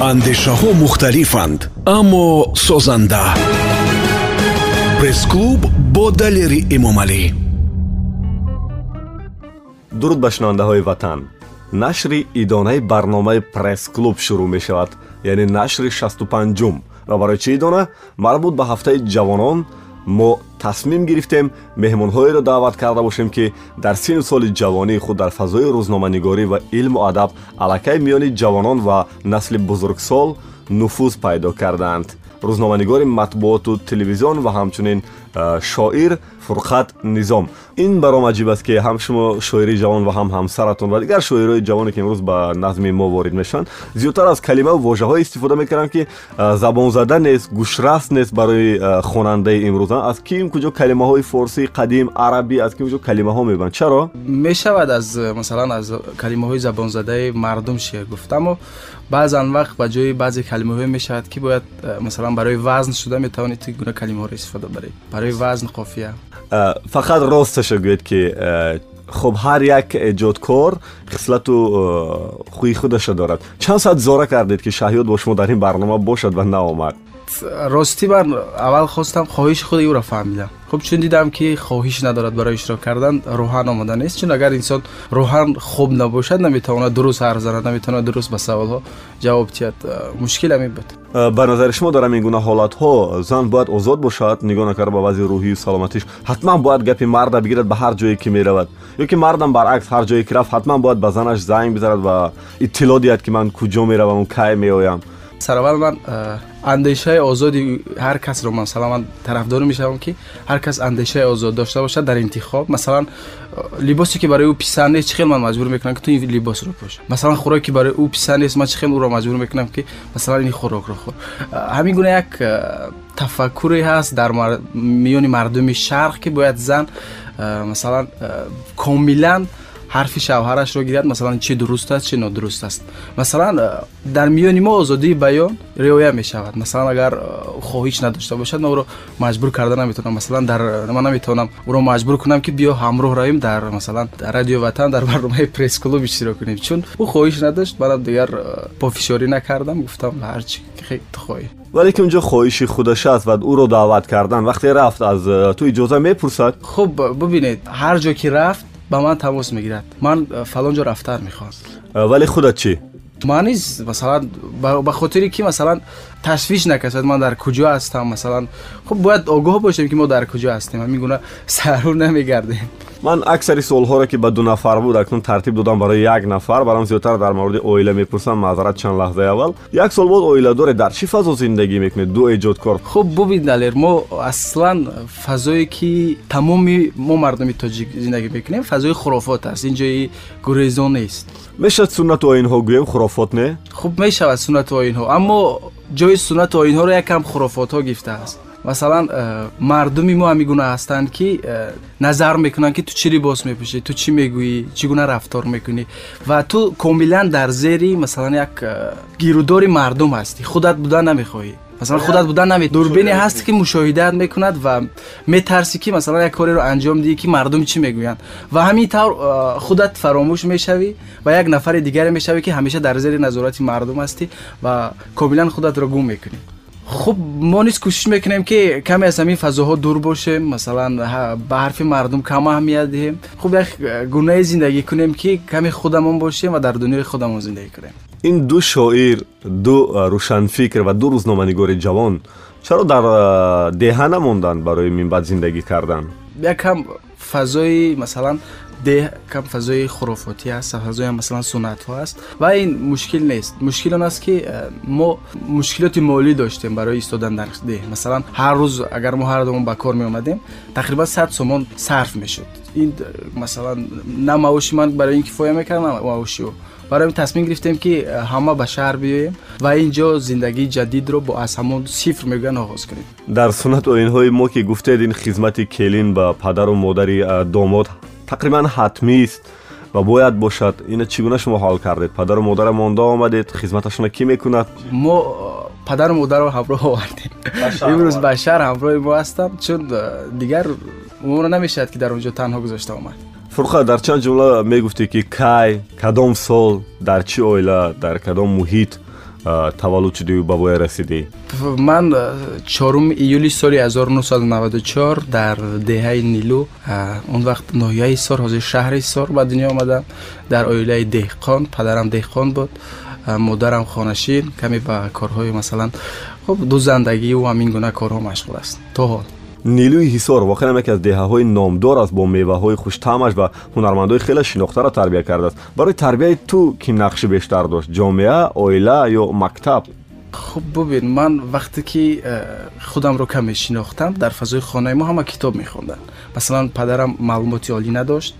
андешаҳо мухталифанд аммо созанда. Пресс-клуб бо далери эмомалӣ дуруд ба шунавандаҳои ватан. Нашри идонаи барномаи пресс-клуб шурӯъ мешавад яъне нашри шасту панҷум ва барои чӣ идона? Марбут ба ҳафтаи ҷавонон мо тасмим гирифтем меҳмонҳоеро даъват карда бошем ки дар сину соли ҷавонии худ дар фазои рӯзноманигорӣ ва илму адаб аллакай миёни ҷавонон ва насли бузургсол нуфуз пайдо кардаанд рӯзноманигори матбуоту телевизион ва ҳамчунин шоир фурқат низом ин баром аҷиб аст ки ҳам шумо шоирии ҷавон ва ҳам ҳамсаратон ва дигар шоирои ҷавоне ки имрӯз ба назми мо ворид мешаванд зиёдтар аз калимаву вожаҳое истифода мекарданд ки забонзада нест гӯшрас нест барои хонандаи имрӯз аз ки куҷо калимаҳои форсии қадим арабӣ аз ки куҷо калимаҳо мебанд чаро мешавад аз масалан аз калимаҳои забонзадаи мардум шеър гуфт аммо баъзан вақт ба ҷои баъзе калимаҳое мешавад ки бояд масалан барои вазн шуда метавонед ту гуна калимаҳоро истифода баред барои вазн қофия фақат росташо гӯед ки хуб ҳар як эҷодкор хислату хӯи худашо дорад. Чанд соат зора кардед ки шаҳёд бо шумо дар ин барнома бошад ва наомад ростӣ ман аввал хостам хоҳиши худи ӯро фаҳмидам хуб чун дидам ки хоҳиш надорад барои иштирок кардан рӯҳан омода нест. Чун агар инсон рӯҳан хуб набошад наметавонад дуруст ҳарф занад наметавонад дуруст ба саволҳо ҷавоб диҳад мушкил ҳамин буд ба назари шумо дар ҳамин гуна ҳолатҳо. Зан бояд озод бошад. Нигоҳ накарда ба вазъи рӯҳию саломатиш. Ҳатман бояд гапи марда бигирад ба ҳар ҷое ки меравад. Ё ки мардам баръакс ҳар ҷое ки рафт ҳатман бояд ба занаш занг бизанад ва иттилоъ диҳад ки ман куҷо мераваму кай меоям. Сараввал ман اندیشه آزادی هر کس رو مثلا من طرفدار میشم که هر کس اندیشه آزاد داشته باشد در انتخاب. مثلا لباسی که برای او پسنده چخیل من مجبور می‌کنم که تو این لباس رو پوش مثلا خوراکی که برای او پسنده است من چخیل او رو مجبور می‌کنم که مثلا این خوراک رو خور همین گونه یک تفکری هست در میون مردم شرق که باید زن مثلا کاملا حرف شوهرش را گیرد مثلا چی درست است چی نادرست است. مثلا در میان ما آزادی بیان رعایت می شود مثلا اگر خواهش نداشته باشد ما رو مجبور کرده نمی‌تونم. مثلا در من نمی‌تونم او را مجبور کنم که بیا همراه رویم در مثلا در رادیو وطن در برنامه پرس کلوب اشتراک کنیم. چون او خواهش نداشت منم دیگر پافشاری نکردم. گفتم هر چی که خیلی خواهی ولی که اونجا خواهش خودش است و او رو دعوت کردن وقتی رفت از تو اجازه می‌پرسد؟ خب ببینید هر جا که رفت با من تماس می‌گیرد من فلان جا رفتار می‌خوام ولی خودت چی؟ من نیست مثلا به خاطری که مثلا تشویش نکشد ما در کجا هستم مثلا. خب باید آگاه باشیم که ما در کجا هستیم. همین گونه سرور نمیگردیم. من اکثر سوال ها را که به دو نفر بود اکنون ترتیب دادم برای یک نفر. برام زیاتر در مورد اویله می‌پرسم. معذرت چند لحظه اول. یک سوال بود. اویله دور در چی فضا زندگی می‌کنه؟ دو ایجاد کار خب ببین دلیر ما اصلا فضایی که تمام ما مردم تاجیک زندگی می‌کنیم فضای خرافات است. اینجای گریزون نیست. میشه سنت و اینها گویم خرافات نه؟ خب میشه سنت و اینها. اما ҷои суннату оинҳоро якам хурофотҳо гирифтааст масалан э, мардуми мо ҳамин гуна ҳастанд ки э, назар мекунанд ки ту чӣ либос мепӯшӣ ту чӣ мегӯӣ чӣ гуна рафтор мекунӣ. Ва ту комилан дар зери масалан як э, гирӯдори мардум ҳастӣ худат будан намехоҳӣ مثلا خودت بودن نمی دوربین هست که مشاهدت می‌کند و میترسی که مثلا یک کاری رو انجام دی که مردم چی می‌گویند. و همین طور خودت فراموش می‌شوی و یک نفر دیگر می‌شوی که همیشه در زیر نظارت مردم هستی و کاملا خودت رو گم می‌کنی. خب ما نیست کوشش می‌کنیم که کمی از همین فضاها دور باشه. مثلا به حرف مردم کم اهمیت دهیم. خب یک گونه زندگی کنیم که کمی خودمون باشیم و در دنیای خودمون زندگی کنیم. Ин ду шоир ду рӯшанфикр ва ду рӯзноманигори ҷавон чаро дар деҳа намонданд барои минбаъд зиндагӣ кардан якам фазои масалан ده کم فضای خرافاتی هست فضای مثلا سنت ها است و این مشکل نیست. مشکل اون است که ما مشکلات مالی داشتیم برای ایستادن در ده. مثلا هر روز اگر ما هر دومون به کار می اومدیم تقریبا 100 سومان صرف می‌شد. این مثلا نه معاش من برای این کفایه می‌کرد نه معاش او. برای تصمیم گرفتیم که همه به شهر بیاییم و اینجا زندگی جدید رو با از همون صفر میگن آغاز کنیم. در سنت و اینهای ما که گفتید این خدمت کلین به پدر و مادر داماد домод тақрибан ҳатмист ва бояд бошад ина чӣ гуна шумо ҳол кардед падару модарам монда омадед хизматашона кӣ мекунад мо падару модарро ҳамроҳ овардем имрӯз ба шаҳр ҳамроҳи мо ҳастам чун э, дигар умумро намешавад ки дар он ҷо танҳо гузошта омад фурқат дар чанд ҷумла мегуфтӣ ки кай кадом сол дар чӣ оила дар кадом муҳит Таваллуд шудию ба воя расидӣ ман чоруми июли соли 1994 дар деҳаи нилу он вақт ноҳияи сор ҳозир шаҳри сор ба дунё омадам. Дар оилаи деҳқон падарам деҳқон буд модарам хонашин каме ба корҳои масалан хуб дузандагию ҳамин гуна корҳо машғул аст. То ҳол нилӯи ҳисор воқеан яке аз деҳаҳои номдор аст бо меваҳои хуштаъмаш ва ҳунармандои хеле шинохтаро тарбия кардааст барои тарбияи ту кӣ нақши бештар дошт ҷомеа оила ё мактаб хуб бубин ман вақте ки э, худамро каме шинохтам дар фазои хонаи мо ҳама китоб мехонданд масалан падарам маълумоти олӣ надошт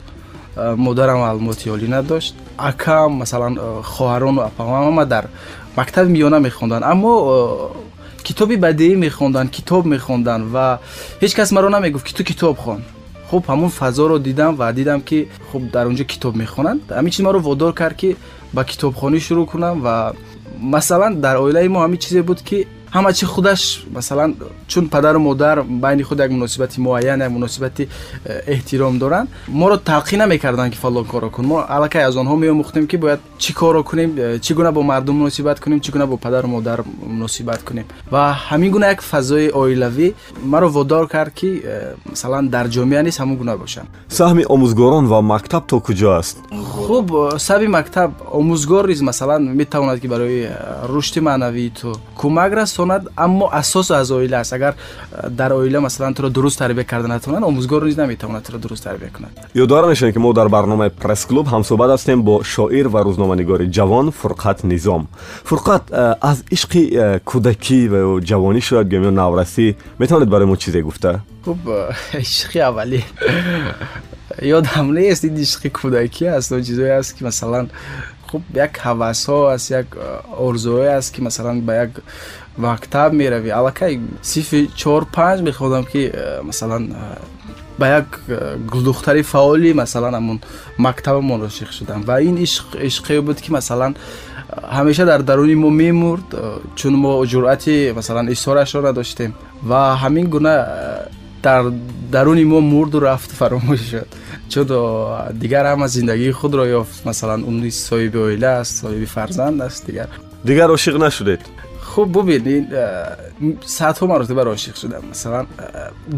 э, модарам маълумоти олӣ надошт акам масалан э, хоҳарону апамам ҳама дар мактаби миёна мехонданд аммо китоби бадеӣ мехонданд китоб мехонданд ва ҳеҷ кас маро намегуфт ки ту китоб хон хуб ҳамун фазоро дидам ва дидам ки хуб дар он ҷо китоб мехонанд ҳамин чиз маро водор кард ки ба китобхонӣ шурӯъ кунам ва масалан дар оилаи мо ҳамин чизе буд ки همه چی خودش مثلا چون پدر و مادر بین خود یک مناسبت معین یک مناسبت احترام دارن ما رو تلقی نمی‌کردن که فلان کارو کن ما الکی از آنها میآموختیم که باید چی کارو کنیم چی گونه با مردم مناسبت کنیم چی گونه با پدر و مادر مناسبت کنیم. و همین گونه یک فضای اویلوی ما رو وادار کرد که مثلا در جامعه نیست همون گونه باشن. سهم آموزگاران و مکتب تا کجا است؟ خوب سبی مکتب آموزگار نیز مثلا می‌تواند که برای رشد معنوی تو کمک نتواند اما اساس از اویله است. اگر در اویله مثلا تو را درست تربیت کرده نتوانند آموزگار نیز نمی‌تواند تو را درست تربیت کند. یادآور میشین که ما در برنامه پرس کلوب هم صحبت هستیم با شاعر و روزنامه‌نگار جوان فرقت نظام. فرقت از عشق کودکی و جوانی شاید گمی نورسی می‌تونید برای ما چیزی گفته؟ خب عشق اولی. یادم نیست این عشق کودکی است و چیزی است که مثلا خب یک هوس ها است یک ارزوه است که مثلا به یک як мактаб меравӣ аллакай сифи чор панҷ мехоҳдам ки э, масалан э, ба як э, духтари фаъоли масалан ҳамун мактабамон ошиқ шудам ва ин ишқе буд ки масалан ҳамеша дар даруни мо мемурд чун мо ҷуръати масалан изҳорашро надоштем ва ҳамин гуна дар даруни мо мурду рафту фаромӯш шуд чун дигар ҳама зиндагии худро ёфт масалан он соҳиби оила аст соҳиби фарзанд аст дигар дигар ошиқ нашудед خب ببین صدها مرتبه بر عاشق شدم. مثلا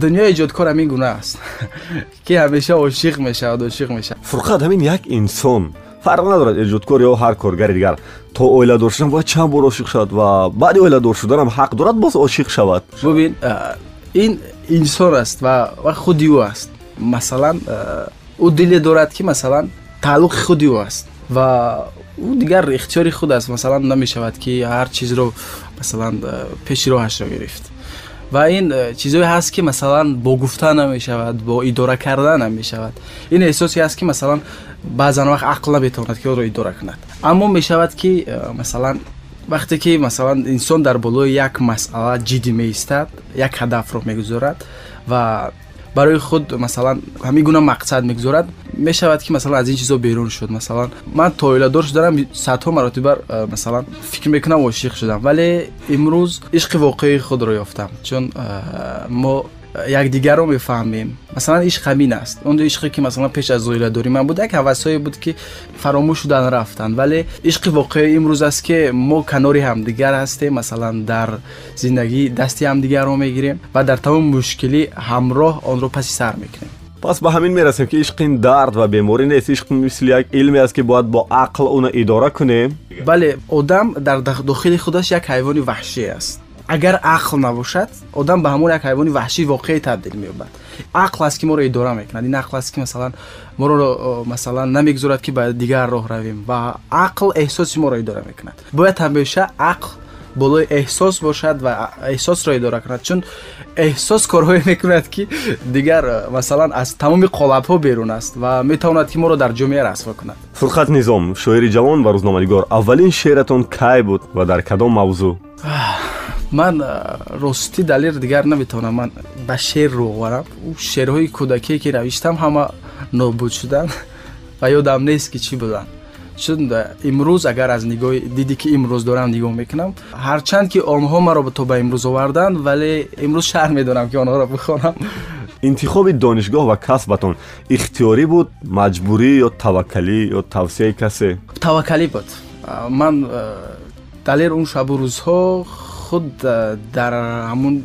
دنیا ایجادکار همین گونه است. که همیشه عاشق میشه عاشق میشه. فرقت همین یک انسان. فرق ندارد ایجادکار یا هر کارگر دیگر. تا اول دار شدن باید چند بار عاشق شد و بعد اول دار شدن هم حق دارد باز عاشق شود. ببین این انسان است و خودی او است. مثلا او دل دارد که مثلا تعلق خودی او است و او دیگر اختیاری خود است. مثلا نمی شود که هر چیز رو масалан э, пеши роҳашро гирифт. Ва ин э, чизое ҳаст ки масалан бо гуфтан намешавад бо идора кардан намешавад. Ин эҳсосе аст ки масалан баъзан вақт ақл наметавонад ки онро идора кунад. Аммо мешавад ки э, масалан вақте ки масалан инсон дар болои як масъала ҷиддӣ меистад як ҳадафро мегузорад ва برای خود مثلا همین گونه مقصد می‌گذارد می‌شود که مثلا از این چیزا بیرون شد. مثلا من تایلا دارش دارم صدها مراتب بر مثلا فکر می‌کنم عاشق شدم. ولی امروز عشق واقعی خود رو یافتم. چون ما یکدیگر می‌فهمیم مثلا عشق همین است. اون عشقی که مثلا پیش از زویلا داری من بود یک هوسایی بود که فراموش شدن رفتن. ولی عشق واقعی امروز است که ما هم دیگر هستیم. مثلا در زندگی دستی هم دیگر رو می‌گیریم و در تمام مشکلی همراه آن رو پسی سر می‌کنیم. پس با همین می‌رسیم که عشق درد و بیماری نیست. عشق مثل یک علمی است که باید با عقل اون اداره کنیم بله آدم در داخل خودش یک حیوان وحشی است. Агар ақл набошад одам ба ҳамон як ҳайвони ваҳшии воқеӣ табдил меёбад. Ақл аст ки моро идора мекунад. Ин ақл аст ки масалан моро масалан намегузорад ки ба дигар роҳ равем. Ва ақл эҳсоси моро идора мекунад. Бояд ҳамеша ақл болои эҳсос бошад ва эҳсосро идора кунад. Чун эҳсос корҳое мекунад ки дигар масалан аз тамоми қолабҳо берун аст ва метавонад ки моро дар ҷомеа расво кунад фурқат низом шоири ҷавон ва рӯзноманигор аввалин шеъратон кай буд ва дар кадом мавзӯъ ман ростӣ далер дигар наметавонам. Ман ба шеър рӯ оварам. Шеърҳои кӯдакие ки навиштам ҳама нобуд шуданд ва ёдам нест ки чӣ буданд چون امروز اگر از نگاه دیدی که امروز دارم نگاه می‌کنم هرچند که آنها مرا به تو به امروز آوردن ولی امروز شر می‌دونم که آنها را بخونم. انتخاب دانشگاه و کسبتون اختیاری بود مجبوری یا توکلی یا توصیه کسی؟ توکلی بود. من دلیل اون شب و روزها خود در همون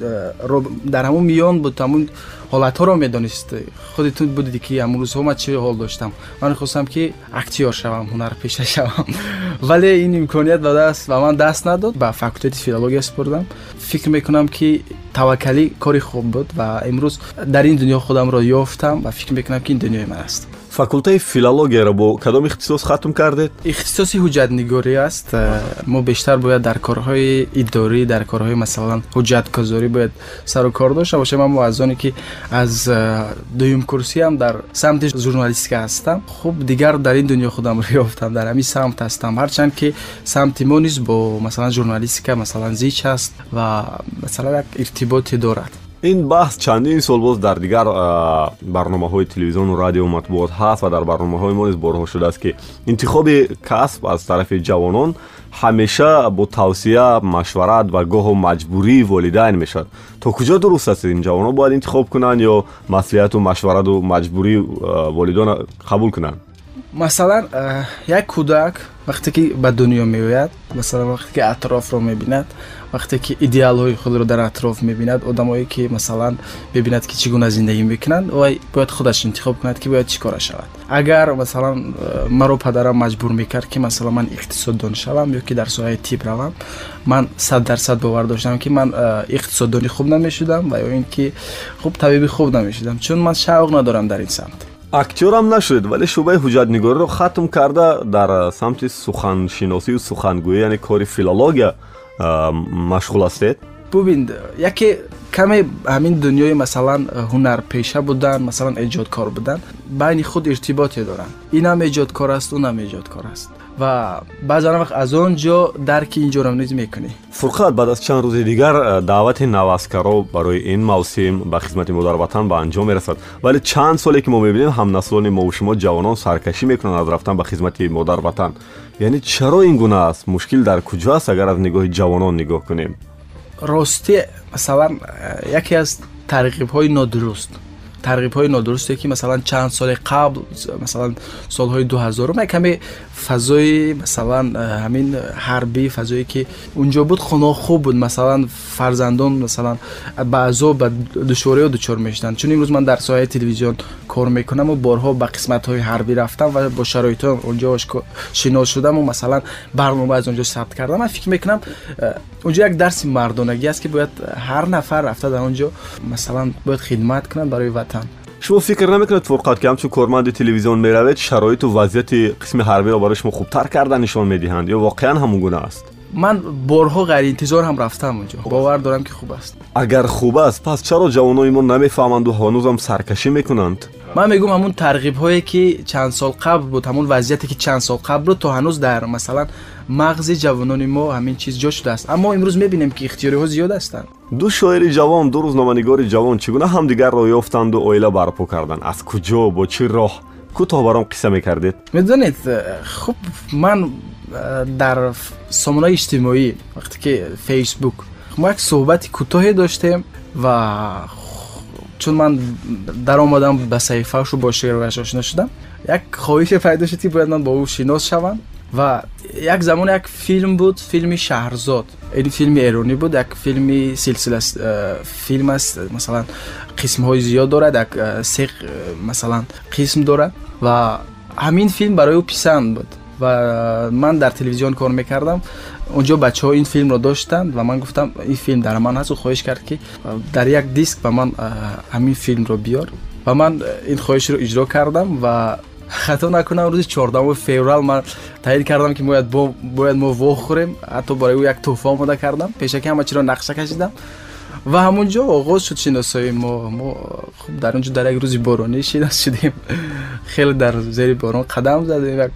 در همون میان بود همون ҳолатҳоро медонист худи ту будиди ки ҳамун рӯзҳо ман чӣ ҳол доштам? Ман хостам ки актёр шавам ҳунарпеша шавам. Вале ин имконият ба ман даст надод. Ба факултети филология супурдам фикр мекунам ки таваккалӣ кори хуб буд ва имрӯз дар ин дунё худамро ёфтам ва фикр мекунам ки ин дунёи ман аст факултаи филологияро бо кадом ихтисос хатм кардед ихтисоси ҳуҷҷатнигорӣ аст э, мо бештар бояд дар корҳои идорӣ дар корҳои масалан ҳуҷҷатгузорӣ бояд сару кор дошта бошем аммо аз оне ки аз э, дуюм курсиам дар самти журналистика ҳастам хуб дигар дар ин дунё худамро ёфтам дар ҳамин самт ҳастам ҳарчанд ки самти мо низ бо масалан журналистика масалан зич аст ва масалан як иртиботе дорад ин баҳс чандин сол боз дар дигар барномаҳои телевизиону радио матбуот ҳаст ва дар барномаҳои мо низ борҳо шудааст ки интихоби касб аз тарафи ҷавонон ҳамеша бо тавсия машварат ва гоҳо маҷбурии волидайн мешавад то куҷо дуруст аст ин ҷавонон бояд интихоб кунанд ё маслиҳату машварату маҷбурии волидон қабул кунанд масалан як кӯдак вақте ки ба дунё меояд масалан вақте ки атрофро мебинад вақте ки идеалҳои худро дар атроф мебинад одамое ки масалан бибинад ки чӣ гуна зиндагӣ мекунанд вай бояд худаш интихоб кунад ки бояд чӣ кора шавад. Агар масалан э, маро падарам маҷбур мекард ки масалан ман иқтисоддон шавам ё ки дар соҳаи тиб равам ман сад дарсад бовар доштам ки ман э, иқтисоддони хуб намешудам ва ё ин ки хуб табиби хуб намешудам чун ман шавқ надорам дар ин самт актёрам нашудед вале шӯъбаи ҳуҷҷатнигориро хатм карда дар самти суханшиносию сухангӯӣ яъне кори филология машғул ҳастед бубин яке каме ҳамин дунёи масалан ҳунарпеша будан масалан эҷодкор будан байни худ иртиботе доранд инам эҷодкор аст унам эҷодкор аст ва баъзан вақт аз он ҷо дарки ин ҷоро низ мекунӣ. Фурқат баъд аз чанд рӯзи дигар э, даъвати наваскаро барои ин мавсим ба хизмати модарватан ба анҷом мерасад. Вале чанд соле ки мо мебинем ҳамнаслони мову шумо ҷавонон саркашӣ мекунанд аз рафтан ба хизмати модарватан яъне чаро ин гуна аст? Мушкил дар куҷо аст агар аз нигоҳи ҷавонон нигоҳ кунем? Ростӣ масалан э, яке аз тарғибҳои нодуруст тарғибҳои нодурусте ки масалан чанд соли қабл масалан солҳои дуҳазорум каме фазои масалан э, ҳамин ҳарбӣ фазое ки унҷо буд хуно хуб буд. Масалан фарзандон масалан баъзо ба душвориҳо дучор мешуданд чун имрӯз ман дар соҳаи телевизион кор мекунаму борҳо ба қисматҳои ҳарбӣ рафтам ва бо шароитҳо онҷо шинос шудаму масалан барнома аз онҷо сабт кардам. Ман фикр мекунам اونجا یک درس مردانگی است که باید هر نفر رفته در اونجا مثلا باید خدمت کنه برای وطن. شما فکر نمی‌کنید وقت که همچون کارمند تلویزیون می‌روید شرایط و وضعیت قسم حربی را برای شما خوبتر کردن نشان می‌دهند یا واقعا همون گونه است؟ من بارها غیر انتظار هم رفتم اونجا. خب. باور دارم که خوب است. اگر خوب است پس چرا جوانای ما نمی‌فهمند و هنوز هم سرکشی می‌کنند؟ Ман мегӯм ҳамун тарғибҳое ки чанд сол қабл буд ҳамун вазъияте ки чанд сол қабл буд то ҳанӯз дар масалан мағзи ҷавонони мо ҳамин чиз ҷо шудааст. Аммо имрӯз мебинем ки ихтиёриҳо зиёд ҳастанд. Ду шоири ҷавон ду рӯзноманигори ҷавон чӣ гуна ҳамдигарро ёфтанду оила барпо карданд аз куҷо бо чӣ роҳ? Кӯтоҳ баром қисса мекардед? Медонед хуб ман э, дар сомонаи иҷтимоӣ вақте ки фейсбук мо як суҳбати кӯтоҳе доштем ва чун ман даромадам ба саҳифашу бо шеървояш ошно шудам як хоҳише пайдо шуд ки бояд ман бо ӯ шинос шавам ва як замон як филм буд филми шаҳрзод. Ин филми эронӣ буд як филми силсила э, филм аст масалан қисмҳои зиёд дорад як э, се э, масалан қисм дорад ва ҳамин филм барои ӯ писанд буд. Ва ман дар телевизион кор мекардам اونجا بچه ها این فیلم رو داشتند و من گفتم این فیلم در من هست و خواهش کرد که در یک دیسک به من همین فیلم رو بیار. و من این خواهش رو اجرا کردم و خطا نکنم روز 14 فوریه من تایید کردم که باید باید ما وخوریم حتی برای او یک توفه آماده کردم. پیشکی همه چی رو نقشه کشیدم. و همونجا آغاز شد شناسایی ما. ما خب در اونجا در یک روز بارانی شناس شدیم خیلی در زیر باران قدم زدیم. یک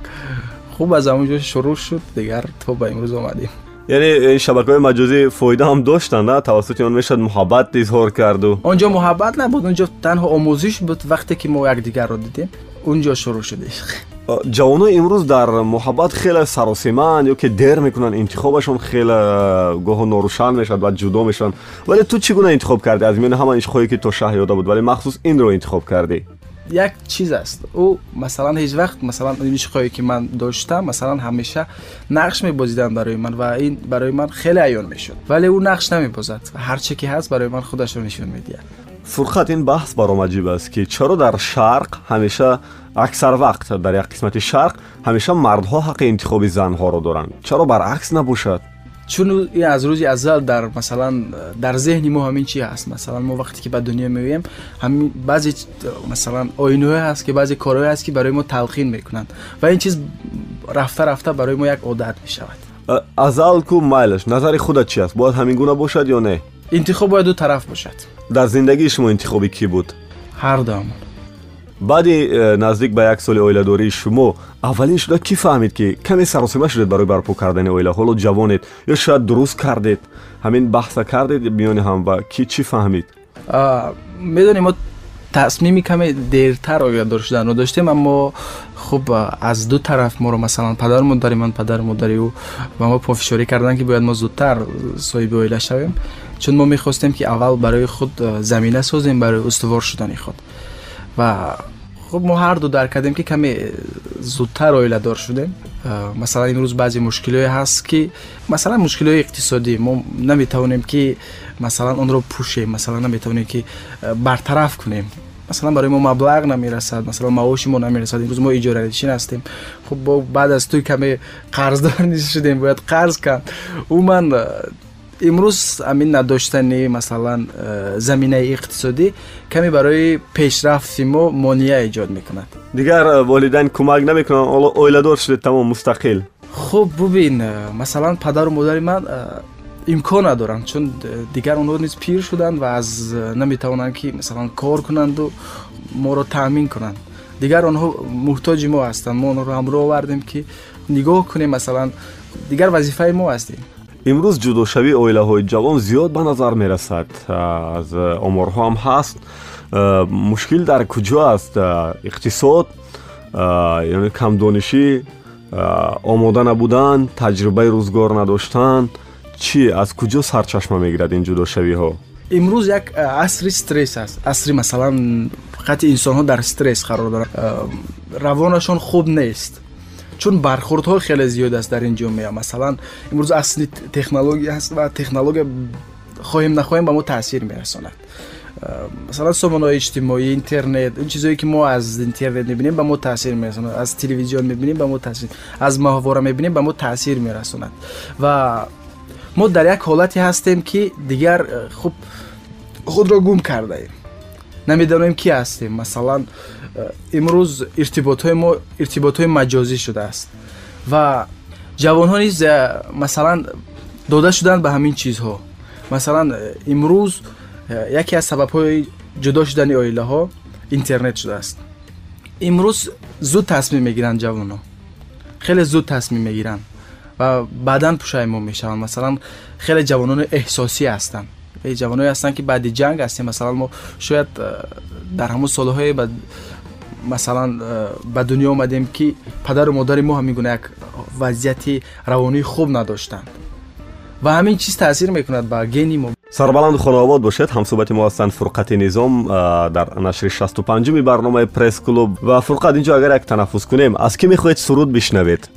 خوب از همونجا شروع شد دیگر تا به امروز آمدیم یعنی شبکه مجازی فایده هم داشتن نه؟ توسط اون می‌شد محبت اظهار کرد و آنجا محبت نبود اونجا تنها آموزش بود وقتی که ما یکدیگر رو دیدیم. اونجا شروع شد. عشق امروز در محبت خیلی سراسیمان یا که دیر می‌کنن انتخابشون خیلی گاه ناروشن می‌شد و جدا میشن. ولی تو چگونه انتخاب کردی؟ از میان همان عشقایی که تو شهر یاده بود ولی مخصوص این رو انتخاب کردی؟ یک چیز است. او مثلا هیچ وقت مثلا عشقایی که من داشتم مثلا همیشه نقش میبازیدن برای من و این برای من خیلی عیان می‌شد. ولی او نقش نمیبازد. هر چی که هست برای من خودش رو نشون میده. فرقت این بحث برام عجیب است که چرا در شرق همیشه اکثر وقت در یک قسمت شرق همیشه مردها حق انتخاب زنها رو دارند چرا برعکس نباشد؟ چون این از روز ازل در مثلا در ذهن ما همین چی هست؟ مثلا ما وقتی که به دنیا میویم همین بعضی مثلا آینه هست که بعضی کارهایی هست که برای ما تلقین می‌کنند و این چیز رفته رفته برای ما یک عادت می‌شود. ازل کو مایلش؟ نظر خودت چی است باید همین گونه باشد یا نه؟ انتخاب باید دو طرف باشد. در زندگی شما انتخابی کی بود؟ هر دومون баъди э, наздик ба як соли оиладории шумо аввалин шуда кӣ фаҳмид ки каме саросима шудед барои барпо кардани оила ҳоло ҷавонед ё шояд дуруст кардед ҳамин баҳса кардед миёни ҳам ва ки чӣ фаҳмид медонӣ мо тасмими каме дертар оиладор шуданро доштем аммо хуб аз ду тараф моро масалан падару модари ман падару модари ӯ ба мо пофишорӣ карданд ки бояд мо зудтар соҳиби оила шавем чун мо мехостем ки аввал барои худ замина خب ما هر دو در کردیم که کمی زودتر آیله دار شدیم. مثلا این روز بعضی مشکلی هست که مثلا مشکل اقتصادی. ما نمی‌تونیم که مثلا اون رو پوشیم مثلا نمی‌تونیم که برطرف کنیم. مثلا برای ما مبلغ نمی‌رسد مثلا معاش ما نمی‌رسد. امروز ما اجاره نشین هستیم. خب بعد از توی کمی قرضدار نیست شدیم باید قرض کن. او من амин надоштани масалан э, заминаи иқтисодӣ каме барои пешрафти мо монеа эҷод мекунад дигар э, волидайн кӯмак намекунанд оиладор шудед тамом мустақил хуб бубин э, масалан падару модари ман имкон надоранд чун дигар онҳо низ пир шуданд ва аз наметавонанд ки масалан кор кунанду моро таъмин кунанд дигар онҳо муҳтоҷи мо ҳастанд мо онҳоро ҳамроҳ овардем ки нигоҳ кунем масалан дигар вазифаи мо ҳастем имрӯз ҷудошавии оилаҳои ҷавон зиёд ба назар мерасад. Аз оморҳоам ҳаст. Мушкил дар куҷо аст? Иқтисод? Яъне камдонишӣ? Омода набудан таҷрибаи рӯзгор надоштан? Чӣ аз куҷо сарчашма мегирад ин ҷудошавиҳо? Имрӯз як асри стресс аст. Асри масалан фақати инсонҳо дар стресс қарор доранд равонашон хуб нест چون برخوردها خیلی زیاد است در این جامعه. مثلا امروز اصلی تکنولوژی هست و تکنولوژی خواهیم نخواهیم به ما تاثیر میرساند. مثلا سامانه اجتماعی اینترنت این چیزایی که ما از اینترنت می‌بینیم به ما تاثیر میرساند. از تلویزیون می‌بینیم به ما تاثیر از ماهواره می‌بینیم به ما تاثیر میرساند. و ما در یک حالتی هستیم که دیگر خوب خود را گم کرده ایم نمی‌دانیم کی هستیم. مثلا امروز ارتباط های ما ارتباط های مجازی شده است. و جوان ها نیز مثلا داده شدن به همین چیزها. مثلا امروز یکی از سبب های جدا شدن آیله ها اینترنت شده است. امروز زود تصمیم می‌گیرن جوان ها خیلی زود تصمیم می‌گیرن و بعدا ما میشن مثلا خیلی جوانان احساسی هستن. جوانایی هستن که بعد جنگ هستیم. مثلا ما شاید در همون سالهای بعد масалан э, ба дунё омадем ки падару модари мо ҳамин гуна як вазъияти равонии хуб надоштанд. Ва ҳамин чиз таъсир мекунад ба гени мо. Сарбаланду хонаобод бошед. Ҳамсӯҳбати мо ҳастанд фурқати низом э, дар нашри шасту панҷуми барномаи пресс-клуб ва фурқат инҷо агар як танаффус кунем аз кӣ мехоҳед суруд бишнавед?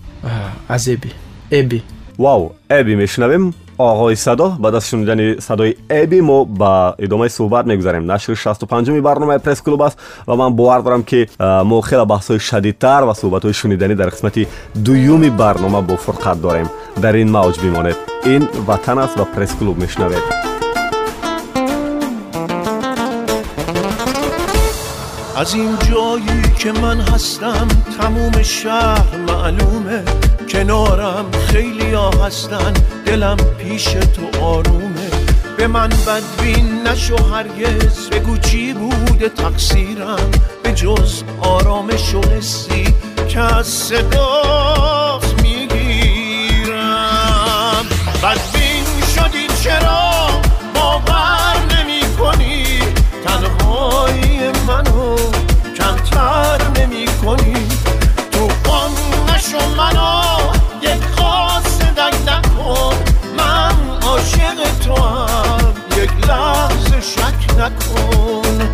Аз эби эби вау эби мешунавем оғои садо баъд аз шунидани садои эби мо ба идомаи суҳбат мегузарем. Нашри 65уми барномаи пресс-клуб аст ва ман бовар дорам ки мо хела баҳсҳои шадидтар ва суҳбатҳои шуниданӣ дар қисмати дуюми барнома бо фурқат дорем. Дар ин мавҷ бимонед ин ватан аст ва пресс-клуб мешунавед از این جایی که من هستم تموم شهر معلومه. کنارم خیلی ها هستن دلم پیش تو آرومه. به من بدبین نشو هرگز بگو چی بوده تقصیرم. به جز آرامش و حسی که از صدات می‌گیرم. بدبین شدی چرا؟ نمی کنی تو قم نشو منو یک خاص دک نکن. من عاشق تو هم یک لحظه شک نکن.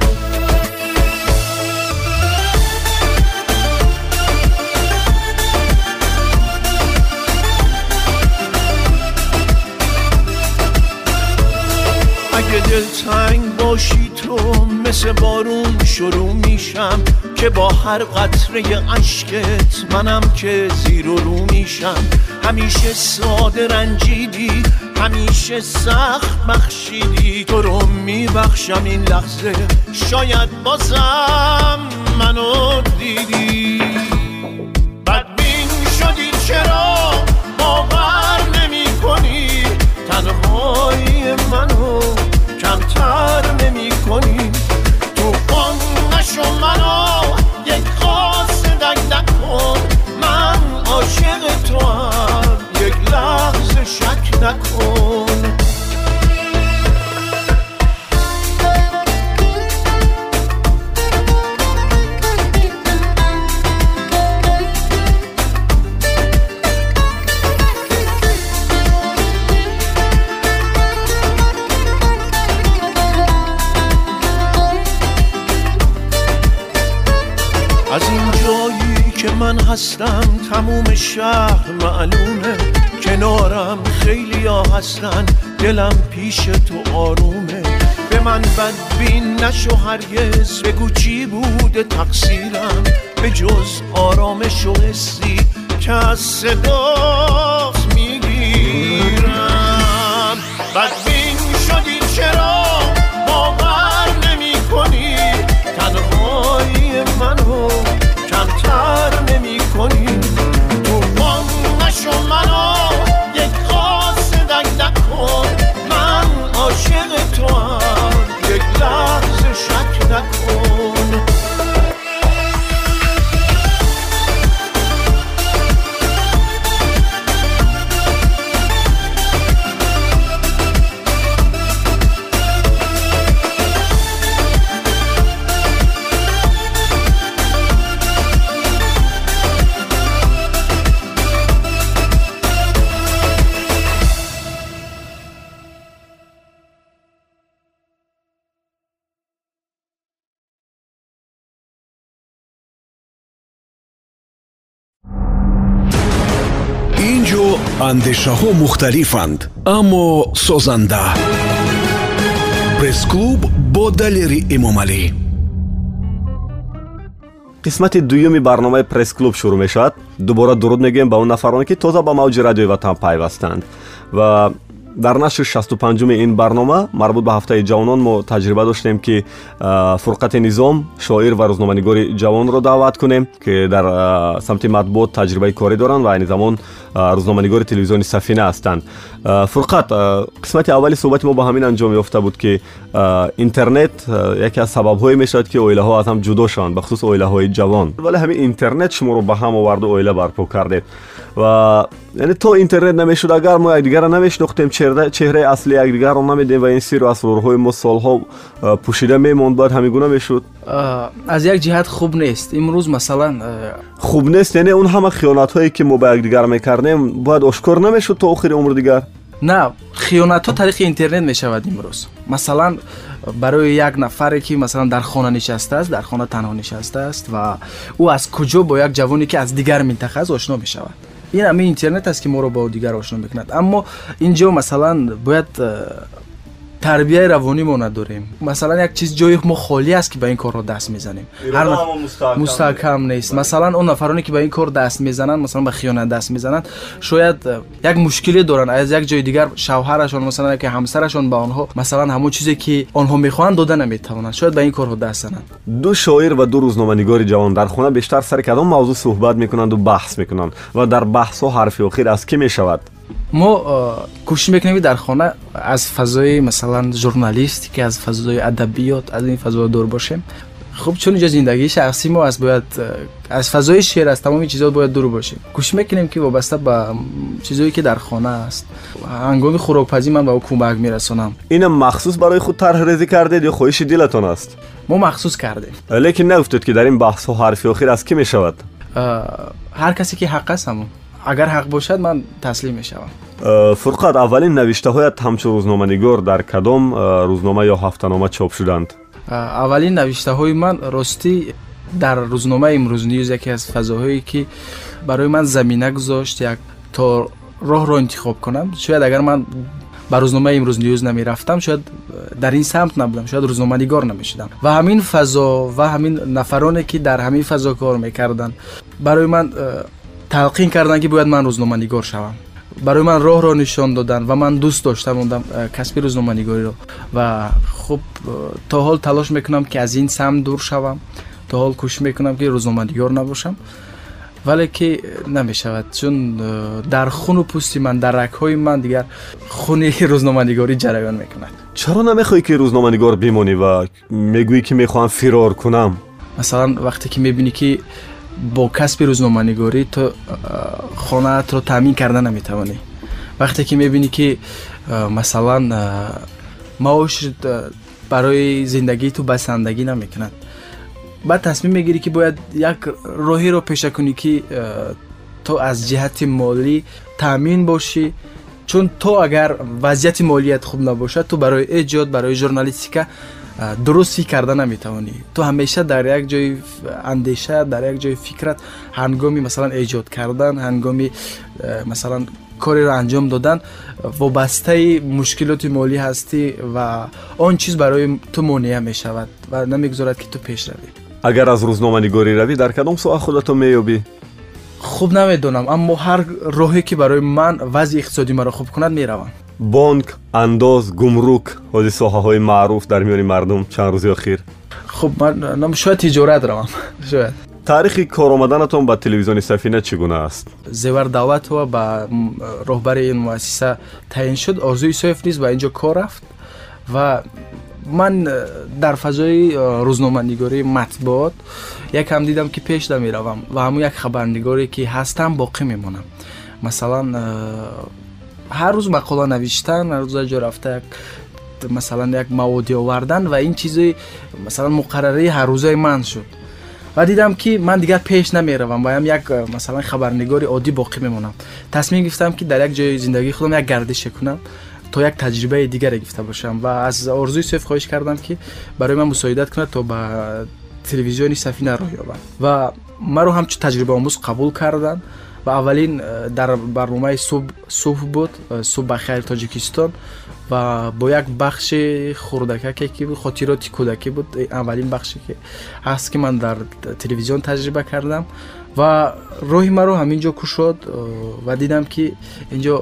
اگه دلتنگ باشی تو مثل بارون شروع میشم. که با هر قطره عشقت منم که زیر و رو میشم. همیشه ساده رنجیدی همیشه سخت بخشیدی. تو رو میبخشم این لحظه. شاید بازم منو دیدی. بدبین شدی چرا باور نمی کنی تنهایی منو کمتر نمی کنی نشو منو. یک قاصدک نکن من عاشق تو هم یک لحظه شک نکن. تموم شهر معلومه کنارم خیلی ها هستن دلم پیش تو آرومه. به من بدبین نشو هرگز بگو چی بوده تقصیرم. به جز آرامش و حسی که از صدات андешаҳо мухталифанд аммо созанда. Пресс-клуб бо далери эмомалӣ қисмати дуюми барномаи пресс-клуб шурӯъ мешавад. Дубора дуруд мегӯем ба он нафароне ки тоза ба мавҷи радиои ватан пайвастанд. Ва дар нашри 65уми ин барнома марбут ба ҳафтаи ҷавонон мо таҷриба доштем ки фурқати низом шоир ва рӯзноманигори ҷавонро даъват кунем ки дар самти матбуот таҷрибаи корӣ доранд ва айни замон рӯзноманигори телевизиони сафина ҳастанд. Фурқат қисмати аввали суҳбати мо ба ҳамин анҷом ёфта буд ки интернет яке аз сабабҳое мешавад ки оилаҳо аз ҳам ҷудо шаванд бахусус оилаҳои ҷавон. Вале ҳамин интернет шуморо ба ҳам оварду оила барпо кардед. Ва یعنی تو اینترنت نمیشد اگر ما یکدیگر نمیشناختیم چهره چهره اصلی یکدیگر رو نمیدیم و این سیر و اسرارهای ما سالها پوشیده میموند باید همگونه میشد از یک جهت خوب نیست امروز مثلا خوب نیست یعنی اون همه خیانت هایی که ما به یکدیگر میکردیم мекардем бояд ошкор намешуд то охири умр дигар на хиёнатҳо тариқи интернет мешавад имрӯз масалан барои як нафаре ки масалан дар хона нишастааст дар хона танҳо нишастааст ва ӯ аз куҷо бо як ҷавоне ки аз дигар минтақа аст ошно мешавад ин ҳамин интернет аст ки моро бо дигар ошно мекунад аммо ин ҷо масалан бояд تربیه روانی ما نداریم. مثلا یک چیز جای ما خالی است که به این کار رو دست می‌زنیم. هر نف... مستحکم, مستحکم نیست. باید. مثلا اون نفرانی که به این کار دست می‌زنن مثلا به خیانت دست می‌زنند شاید یک مشکلی دارن. از یک جای دیگر شوهرشان مثلا که همسرشان به آنها مثلا همون چیزی که آنها می‌خوان داده نمی‌توانند. شاید به این کار رو دست زنند. دو شاعر و دو روزنامه‌نگار جوان در خانه بیشتر سر کدام موضوع صحبت می‌کنند و بحث می‌کنند و در بحث و حرف آخر از کی می‌شود؟ ما کوشش می‌کنیم در خانه از فضای مثلا ژورنالیست که از فضای ادبیات از این فضا دور باشیم. خب چون اینجا زندگی شخصی ما از باید از فضای شعر از تمام چیزات باید دور باشیم. کوشش می‌کنیم که وابسته به چیزایی که در خانه است. انگام خوراکپزی من به او کمک میرسونم اینم مخصوص برای خود طرح ریزی کردید یا خواهش دلتون است؟ ما مخصوص کردیم. لیکن نگفتید که در این بحث و حرفی آخر از کی می‌شود؟ هر کسی که حق است همون. агар ҳақ бошад ман таслим мешавам фурқат аввалин навиштаҳоят ҳамчун рӯзноманигор дар кадом рӯзнома ё ҳафтанома чоп шуданд аввалин навиштаҳои ман ростӣ дар рӯзномаи имрӯзниюз яке аз фазоҳое ки барои ман замина гузошт як то роҳро интихоб кунам шояд агар ман ба рӯзномаи имрӯз нюз намерафтам шояд дар ин самт набудам шояд рӯзноманигор намешудам ва ҳамин фазо ва ҳамин нафароне ки дар ҳамин фазо кор мекарданд барои ман талқин карданд ки бояд ман рӯзноманигор шавам барои ман роҳро нишон доданд ва ман дӯст дошта мондам э, касби рӯзноманигориро ва хуб э, то ҳол талош мекунам ки аз ин сам дур шавам то ҳол кӯшиш мекунам ки рӯзноманигор набошам вале ки э, намешавад чун дар хуну пӯсти ман дар рагҳои ман дигар хуни рӯзноманигорӣ ҷараён мекунад чаро намехоҳӣ ки рӯзноманигор бимонӣ ва мегӯӣ ки мехоҳам фирор кунам масалан вақте ки мебинӣ ки бо касби рӯзноманигорӣ ту хонаатро таъмин карда наметавонӣ вақте ки мебинӣ ки масалан маош барои зиндагии ту басандагӣ намекунад баъд тасмим мегирӣ ки бояд як роҳеро пеша кунӣ ки то аз ҷиҳати молӣ таъмин бошӣ чун то агар вазъияти молият хуб набошад ту барои эҷод барои журналистика درستی کرده نمی‌توانی. تو همیشه در یک جای اندیشه در یک جای فکرت هنگامی مثلا ایجاد کردن هنگامی مثلا کاری را انجام دادن وابسته مشکلات مالی هستی و آن چیز برای تو مانع می شود و نمی‌گذارد که تو پیش روی. اگر از روزنامه نگاری روی در کدام سو خودت میوبی خوب نمی‌دونم اما هر راهی که برای من وضع اقتصادی مرا خوب کند می‌روم. бонк андоз гумрук ҳози соҳаҳои маъруф дар миёни мардум чанд рӯзи охир хуб ман шояд тиҷорат равам шояд таърихи кормаданатон ба телевизиони сафина чӣ гуна аст зевар давлатова ба роҳбари ин муассиса таъин шуд орзуи исоев низ ба ин ҷо кор рафт ва ман э, дар фазои э, рӯзноманигории матбуот якам дидам ки пеш намеравам ва ҳамун як хабарнигоре ки ҳастам боқӣ мемонам масалан э, ҳар рӯз мақола навиштан ҳар рӯз ҷо рафта як масалан як маводи овардан ва ин чизи масалан муқаррарии ҳаррӯзаи ман шуд. Ва дидам ки ман дигар пеш намеравам ваям як масалан хабарнигори оддӣ боқӣ мемонам. Тасмим гирифтам ки дар як ҷои зиндагии худам як гардише кунам то як таҷрибаи дигаре гирифта бошам. Ва аз орзуи сеф хоҳиш кардам ки барои ман мусоидат кунад то ба телевизиони сафина роҳ ёбам. Ва маро ҳамчун таҷрибаомӯз қабул карданд ва аввалин э, дар барномаи субҳ буд э, субҳ ба хайр тоҷикистон ва бо як бахши хурдакаке ки хотироти кӯдакӣ буд аввалин бахше ки ҳаст ки ман дар телевизион таҷриба кардам ва роҳи маро ҳамин ҷо кушод э, ва дидам ки ин ҷо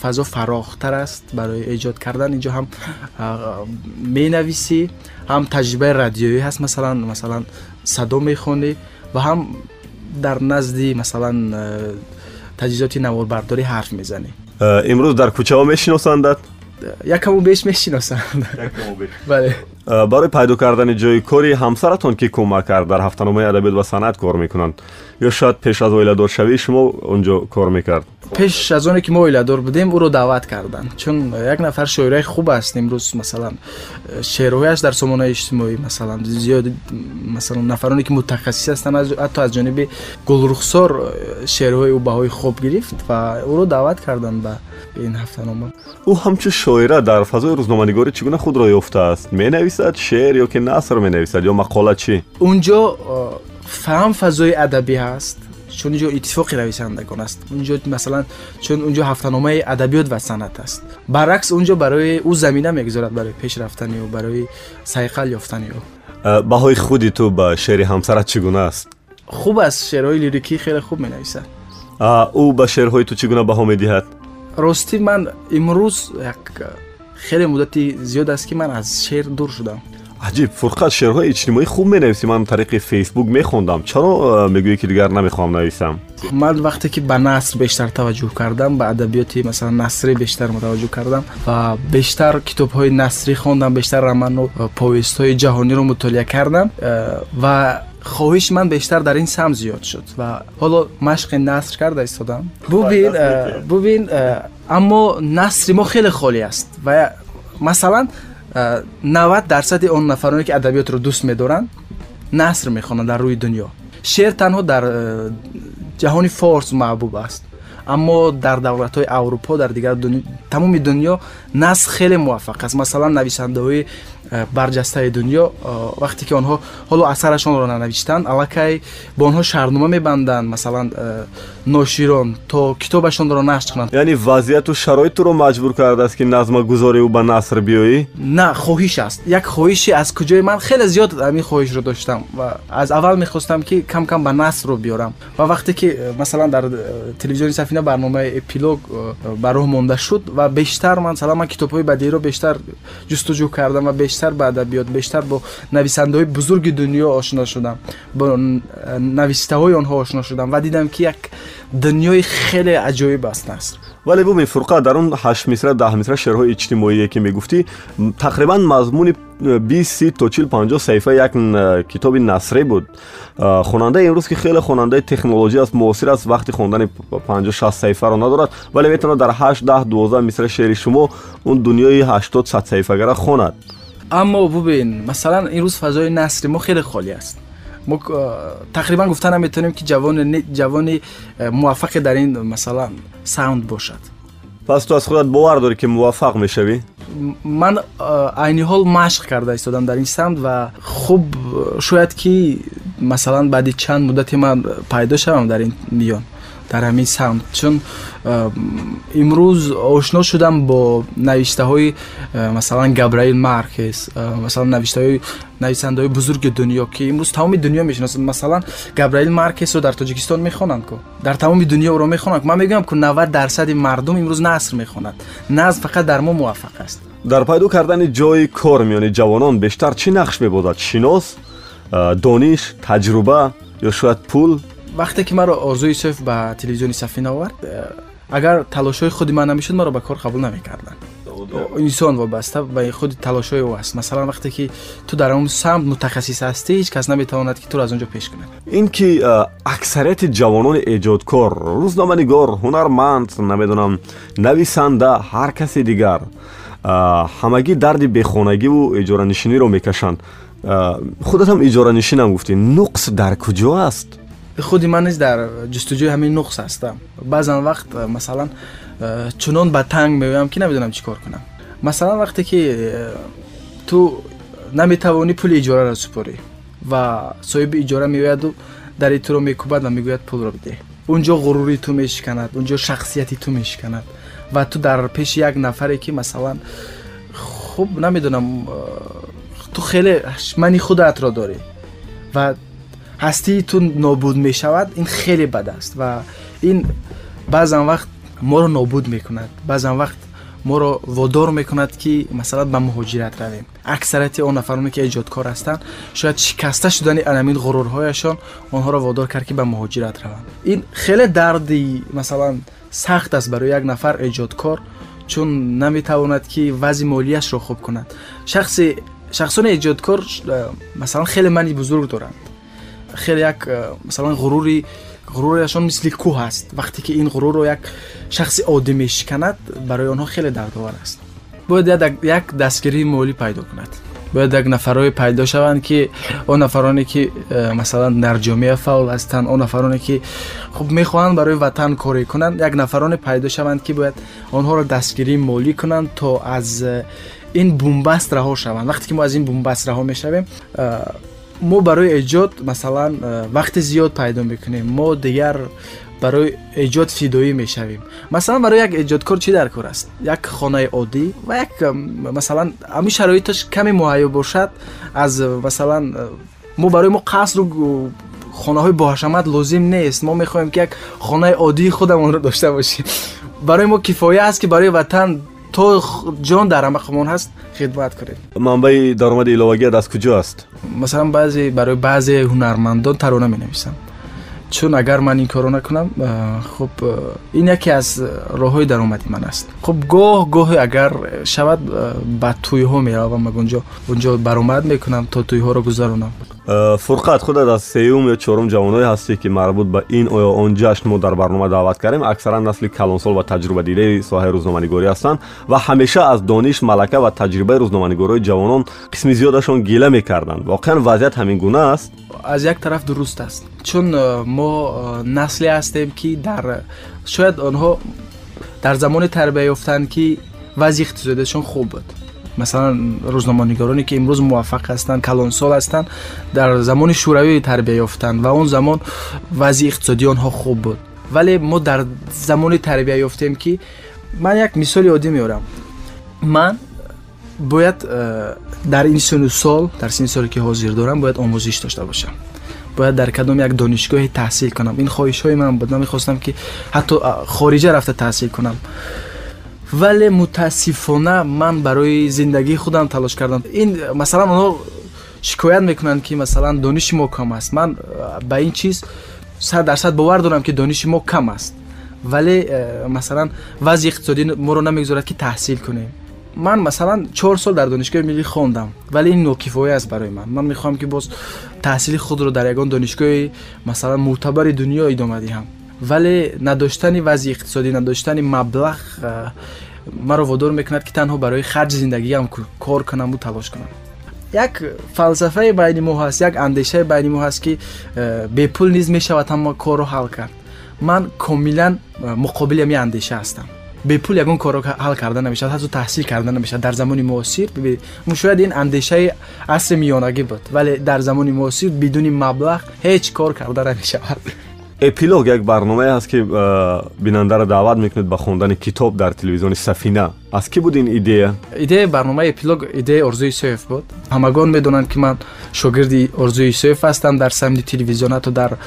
фазо фарохтар аст барои эҷод кардан ин ҷо ҳам менависӣ ҳам таҷрибаи радиоӣ ҳаст масалан масалан садо мехонӣ ва ҳам дар назди масалан э, таҷҳизоти наворбардорӣ ҳарф мезанӣ э, имрӯз дар кӯчаҳо мешиносандат якаму беш мешиносанд бале э, барои пайдо кардани ҷои кори ҳамсаратон ки кӯмак кард дар ҳафтаномаи адабиёт ва санъат кор мекунанд ё шояд пеш аз оиладоршавӣ шумо он ҷо кор мекард پیش از اونی که ما ایلادور بودیم او رو دعوت کردن. چون یک نفر شاعرای خوب است امروز مثلا شعرهایش در سمانه اجتماعی مثلا زیاد مثلا نفرانی که متخصص هستن از حتی از جانب گلرخسار شعرهای او بهای خوب گرفت و او رو دعوت کردن به این هفته نامه او همچو شعره در فضای روزنامه‌نگاری چگونه خود را یافته است؟ می نویسد شعر یا که نثر می نویسد یا مقاله چی؟ اونجا فهم فضای ادبی هست. چون اینجا اتفاقی رویشن است. اونجا مثلا چون اونجا هفتنامه ادبیات و صنعت است. برعکس اونجا برای او زمینه می‌گذارد برای پیش رفتن و برای سیقل یافتن او. بهای خودی تو به شعر همسرت چگونه است؟ خوب است. شعرهای لیریکی خیلی خوب می نویسد او به شعرهای تو چگونه بها می دهد راستی من امروز یک خیلی مدتی زیاد است که من از شعر دور شدم. аҷиб фурқат шеърҳои иҷтимоӣ хуб менависӣ ман тариқи фейсбук мехондам чаро э, мегӯӣ ки дигар намехоҳам нависам ман вақте ки ба наср бештар таваҷҷӯҳ кардам ба адабиёти масалан насрӣ бештар мутаваҷҷӯҳ кардам ва бештар китобҳои насрӣ хондам бештар роману э, повестҳои ҷаҳониро мутолиа кардам э, ва хоҳиши ман бештар дар ин сам зиёд шуд ва ҳоло машқи наср карда истодам бубин бубин аммо насри мо хеле холӣ аст ва масалан 90 درصد اون نفرانی که ادبیات رو دوست میدارن نصر می‌خوانند در روی دنیا. شعر تنها در جهان فارس معبوب است. اما در دولت های اروپا در دیگر دنیا تمام دنیا نصر خیلی موفق است. مثلا نویسنده های برجسته دنیا وقتی که آنها حالا اثرشان را ننوشتند علاکه با آنها شرنومه میبندند مثلا ناشیران تا کتابشان را نشت کنند. یعنی وضعیت و شرایط رو مجبور کرده است که نظم گذاری او به نصر بیایی؟ نه خواهش است. یک خواهشی از کجای من خیلی زیاد امی خواهش رو داشتم و از اول می‌خواستم که کم کم به نصر رو بیارم. و وقتی که مثلا در تلویزیون سفینه برنامه اپیلوگ براه مونده شد و بیشتر من مثلا من کتاب‌های بدی رو بیشتر جستجو کردم و بیشتر بیشتر به ادبیات بیشتر با نویسنده های بزرگ دنیا آشنا شدم. با نویسته های اونها آشنا شدم و دیدم که یک دنیای خیلی عجایب است ولی ببین فرقه در اون 8 مصره 10 شعر های اجتماعی که می‌گفتی تقریبا مضمون 20 30 تا 40 50 صفحه یک کتاب نصری بود. خواننده امروز که خیلی خواننده تکنولوژی است موثر است وقتی خواندن 50 60 صفحه را ندارد ولی می‌تونه در 8 10 12 مصرع شعر شما اون دنیای 80 100 صفحه را خواند اما ببین مثلا این روز فضای نصر ما خیلی خالی است. ما تقریبا گفتن می‌تونیم که جوان جوان موفق در این مثلا ساوند باشد. پس تو از خودت باور داری که موفق می‌شوی؟ من عین حال مشق کرده ایستادم در این سمت و خوب شاید که مثلا بعد چند مدتی من پیدا شوم در این میان. дар ҳамин самт чун имрӯз ошно шудам бо навиштаҳои масалан габраил маркес масалан навиштаҳои нависандаҳои бузурги дунё ки имрӯз тамоми дунё мешиносад масалан габраил маркесро дар тоҷикистон мехонанд ку дар тамоми дунё ӯро мехонанд ман мегӯям ку навад дарсади мардум имрӯз наср мехонад назм фақат дар мо муваффақ аст дар пайдо кардани ҷои кор миёни ҷавонон бештар чӣ нақш мебодад шинос дониш таҷруба ё шояд пул вақте ки маро орзуи исоев ба телевизиони сафина овард э, агар талошҳои худи ман намешуд маро ба кор қабул намекарданд. Инсон вобаста ба худи талошҳои ӯ аст. Масалан вақте ки ту дар он самт мутахассис ҳастӣ ҳеҷ кас наметавонад ки туро аз он ҷо пеш кунад. Ин ки э, аксарияти ҷавонони эҷодкор рӯзноманигор ҳунарманд намедонам нависанда ҳар каси дигар э, ҳамагӣ дарди бехонагиву иҷоранишиниро мекашанд. Худатам иҷоранишинам гуфтӣ. Нуқс дар куҷо аст خودی من نیز در جستجوی همین نقص هستم. بعضا وقت مثلا چنان به تنگ میویم که نمی‌دونم چی کار کنم. مثلا وقتی که تو نمی‌توانی پول اجاره را سپاری و صاحب اجاره میوید و در تو رو میکوبد و می‌گوید پول را بده. اونجا غروری تو میشکند اونجا شخصیتی تو میشکند و تو در پیش یک نفری که مثلا خوب نمی‌دونم تو خیلی منی خودت را داری و ту нобуд мешавад ин хеле бад аст ва ин баъзан вақт моро нобуд мекунад баъзан вақт моро водор мекунад ки масалан ба муҳоҷират равем аксарияти он нафароне ки эҷодкор ҳастанд шояд шикаста шудани анамин ғурурҳояшон онҳоро водор кард ки ба муҳоҷират раванд ин хеле дарди масалан сахт аст барои як нафар эҷодкор чун наметавонад ки вазъи молияшро хуб кунад шахси шахсони эҷодкор масалан хеле мани бузург доранд خیلی یک مثلا غروری غرورشان مثل کوه است وقتی که این غرور رو یک شخص عادی میشکند برای آنها خیلی دردآور است. باید یک دستگیری مولی پیدا کند. باید یک نفرای پیدا شوند که آن نفرانی که مثلا در جامعه فعال هستند آن نفرانی که خب می‌خواهند برای وطن کاری کنند یک نفرانی پیدا شوند که باید آنها را دستگیری مولی کنند تا از این بومبست رها شوند. وقتی که ما از این بومبست رها می‌شویم мо барои эҷод масалан э, вақти зиёд пайдо мекунем мо дигар барои эҷод фидоӣ мешавем. Масалан барои як эҷодкор чӣ даркор аст? Як хонаи оддӣ ва як э, масалан ҳамин шароиташ каме муҳайё бошад аз э, масалан мо барои мо қасру хонаҳои боҳашамат лозим нест. Мо мехоҳем ки як хонаи оддии худамонро дошта бошем. Барои мо кифоя аст ки барои ватан то ҷон дар ҳамақамон ҳаст хидмат кунем манбаи даромади иловагият аз куҷо аст масалан баъзе барои баъзе ҳунармандон тарона менависам чун агар ман ин коро накунам хуб ин яке аз роҳҳои даромади ман аст хуб гоҳ гоҳе агар шавад ба тӯйҳо меравам агонҷо онҷо баромад мекунам то тӯйҳоро гузаронам фурқат худат аз сеюм ё чорум ҷавоное ҳастӣ ки марбут ба ин оё он ҷашн мо дар барнома даъват кардем аксаран насли калонсол ва таҷрубадидаи соҳаи рӯзноманигорӣ ҳастанд ва ҳамеша аз дониш малака ва таҷрибаи рӯзноманигориҳои ҷавонон қисми зиёдашон гила мекарданд воқеан вазъият ҳамин гуна аст аз як тараф дуруст аст чун э, мо э, насле ҳастем ки дар шояд онҳо дар замони тарбия ёфтанд ки вазъи иқтисодиашон хуб буд مثلا روزنامه‌نگارانی که امروز موفق هستند کلانسال هستند در زمان شوروی تربیت یافتند و اون زمان وضع اقتصادی آنها خوب بود. ولی ما در زمان تربیت یافتیم که من یک مثال عادی میارم. من باید در این سن سال در سن سالی که حاضر دارم باید آموزش داشته باشم. باید در کدام یک دانشگاه تحصیل کنم. این خواهش های من بود. من می‌خواستم که حتی خارجه رفته تحصیل کنم. вале мутаассифона ман барои зиндагии худам талош кардам ин масалан онҳо шикоят мекунанд ки масалан дониши мо кам аст ман ба ин чиз сад дарсад бовар дорам ки дониши мо кам аст вале э, масалан вазъи иқтисодӣ моро намегузорад ки таҳсил кунем ман масалан чор сол дар донишгоҳи миллӣ хондам вале ин нокифоя аст барои ман ман мехоҳам ки боз таҳсили худро дар ягон донишгоҳи масалан мӯътабари дунё идома диҳам ولی نداشتن وضع اقتصادی نداشتن مبلغ مرا وادار می‌کند که تنها برای خرج زندگی هم کار کنم و تلاش کنم. یک فلسفه بین ما هست یک اندیشه بین ما هست که به پول نیز می‌شود اما کار رو حل کرد. من کاملا مقابل همین اندیشه هستم. به پول یگون کار رو حل کرده نمیشه حتی تحصیل کرده نمیشه در زمان معاصر شاید این اندیشه عصر میانگی بود ولی در زمان معاصر بدون مبلغ هیچ کار کرده نمیشه эпилог як барномае ҳаст ки бинандаро даъват мекунед ба хондани китоб дар телевизиони сафина аз кӣ буд ин идея идеяи барномаи эпилог идеяи орзуи исоев буд. Ҳамагон медонанд ки ман шогирди орзуи исоев ҳастам дар самти телевизион ҳатто дар